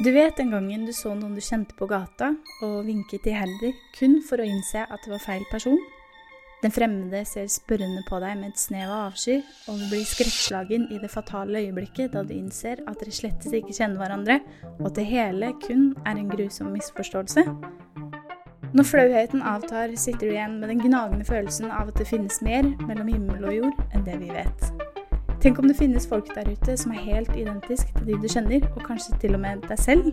Du vet den gangen du så noen du kjente på gata, og vinket iherdig kun for å innse at det var feil person? Den fremmede ser spørrende på deg med et snev av avsky, og du blir skrekkslagen i det fatale øyeblikket da du innser at dere slettes ikke kjenner hverandre, og at det hele kun er en grusom misforståelse. Når flauheten avtar, sitter du igjen med den gnagende følelsen av at det finnes mer mellom himmel og jord enn det vi vet. Tenk om det finnes folk der ute som er helt identisk til de du kjenner, og kanskje til og med deg selv?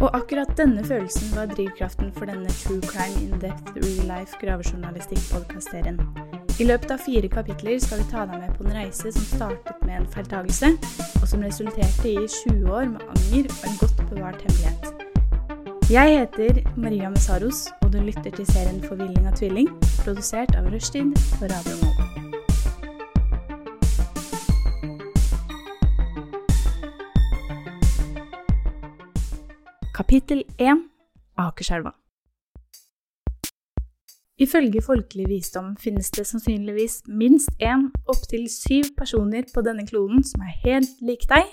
Og akkurat denne følelsen var drivkraften for denne True Crime In Depth Real Life gravejournalistikk-podkastserien. I løpet av fire kapitler skal vi ta deg med på en reise som startet med en feiltagelse, og som resulterte i 20 år med anger og en godt bevart hemmelighet. Jeg heter Maria Messaros, og du lytter til serien Forvilling av tvilling, produsert av Rushtid på Radio Nova. Kapittel 1 Akerselva Ifølge folkelig visdom finnes det sannsynligvis minst én, opptil syv personer på denne kloden som er helt lik deg,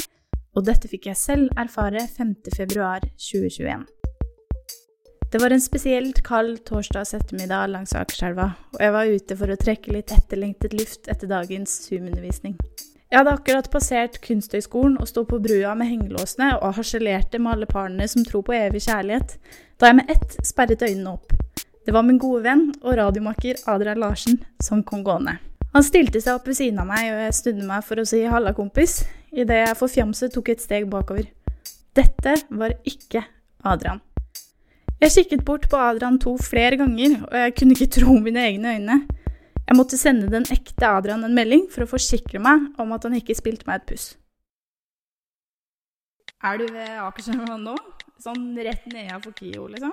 og dette fikk jeg selv erfare 5.2.2021. Det var en spesielt kald torsdags ettermiddag langs Akerselva, og jeg var ute for å trekke litt etterlengtet luft etter dagens Zoom-undervisning. Jeg hadde akkurat passert Kunsthøgskolen og sto på brua med hengelåsene og harselerte med alle parene som tror på evig kjærlighet, da jeg med ett sperret øynene opp. Det var min gode venn og radiomakker Adrian Larsen som kom gående. Han stilte seg opp ved siden av meg, og jeg snudde meg for å si 'halla, kompis', idet jeg forfjamset tok et steg bakover. Dette var ikke Adrian. Jeg kikket bort på Adrian to flere ganger, og jeg kunne ikke tro mine egne øyne. Jeg måtte sende den ekte Adrian en melding for å forsikre meg om at han ikke spilte meg et puss. Er du ved Akerselva nå? Sånn rett nedenfor KIO, liksom?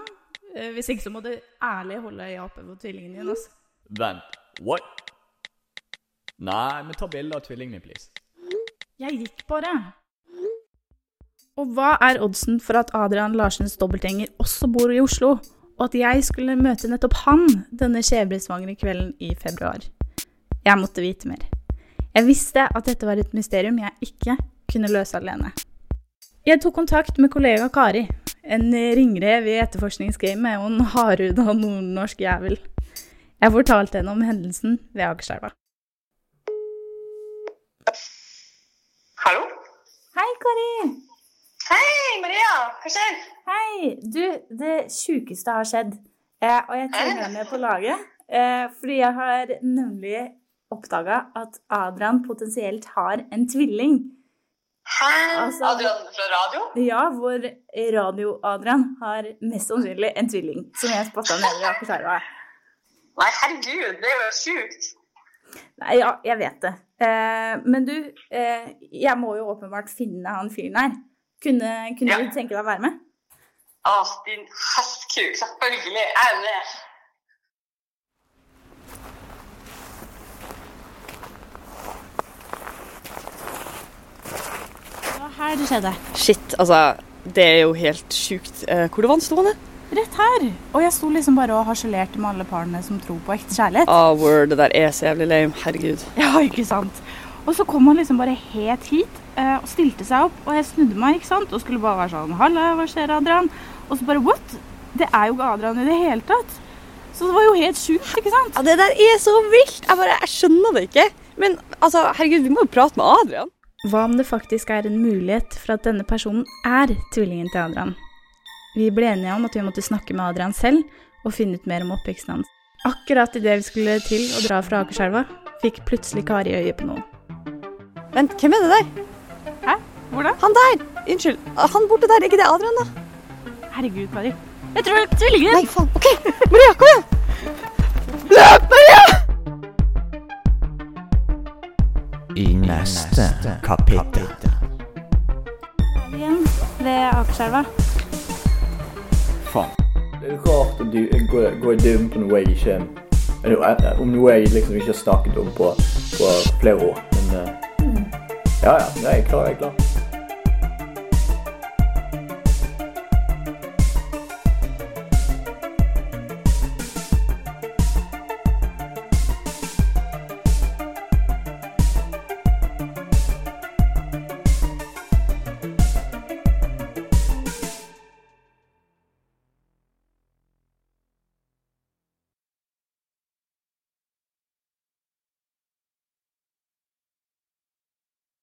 Eh, Hvis ikke så må du ærlig holde øya oppe på tvillingen din. Altså. Vent, what? Nei, men ta bilde av tvillingen min, please. Jeg gikk bare. Og hva er oddsen for at Adrian Larsens dobbeltgjenger også bor i Oslo, og at jeg skulle møte nettopp han denne skjebnesvangre kvelden i februar? Jeg måtte vite mer. Jeg visste at dette var et mysterium jeg ikke kunne løse alene. Jeg tok kontakt med kollega Kari, en ringrev i etterforskningsgamet og en hardhuda nordnorsk jævel. Jeg fortalte henne om hendelsen ved Akerselva. Hallo? Hei, Kari! Hei, Maria! Hva skjer? Hei! Du, det sjukeste har skjedd. Eh, og jeg trenger deg med på laget. Eh, fordi jeg har nemlig oppdaga at Adrian potensielt har en tvilling. Hæ? Altså- Adrian fra radio? Ja, hvor Radio-Adrian har mest sannsynlig en tvilling. Som jeg spotta nede i Akerselva. Nei, herregud, det er jo sjukt. Nei, ja, jeg vet det. Eh, men du, eh, jeg må jo åpenbart finne han fyren her. Kunne, kunne Ja. du tenke deg å være med? Å, din hestkuk. Selvfølgelig er jeg med. Hva her det skjedde. Shit, altså. Det er jo helt sjukt. Eh, Hvor det vannstående? han? Rett her. Og jeg sto liksom bare og harselerte med alle parene som tror på ekte kjærlighet. Ah, word, det der er så jævlig lame. Herregud. Ja, ikke sant. Og så kom han liksom bare helt hit eh, og stilte seg opp, og jeg snudde meg ikke sant? og skulle bare være sånn Halla, hva skjer, Adrian? Og så bare what? Det er jo ikke Adrian i det hele tatt. Så det var jo helt sjukt, ikke sant? Ja, Det der er så vilt. Jeg bare, jeg skjønner det ikke. Men altså, herregud, vi må jo prate med Adrian. Hva om det faktisk er en mulighet for at denne personen er tvillingen til Adrian? Vi ble enige om at vi måtte snakke med Adrian selv og finne ut mer om oppveksten hans. Akkurat idet vi skulle til å dra fra Akerselva, fikk plutselig Kari øye på noen. Vent, hvem er det der? Hvor da? Han der! Unnskyld. Han borte der, er ikke det Adrian, da? Herregud, Kari. Jeg tror det er tvillinger. Nei, faen. OK, Maria, kom igjen! Løp, Maria! I neste kapittel. Ved Akerselva. Faen. Det er rart å du går, gå i dybden på noe jeg ikke Om noe jeg liksom ikke har snakket om på, på flere år. Men uh, ja, ja. Jeg er klar. Jeg er klar.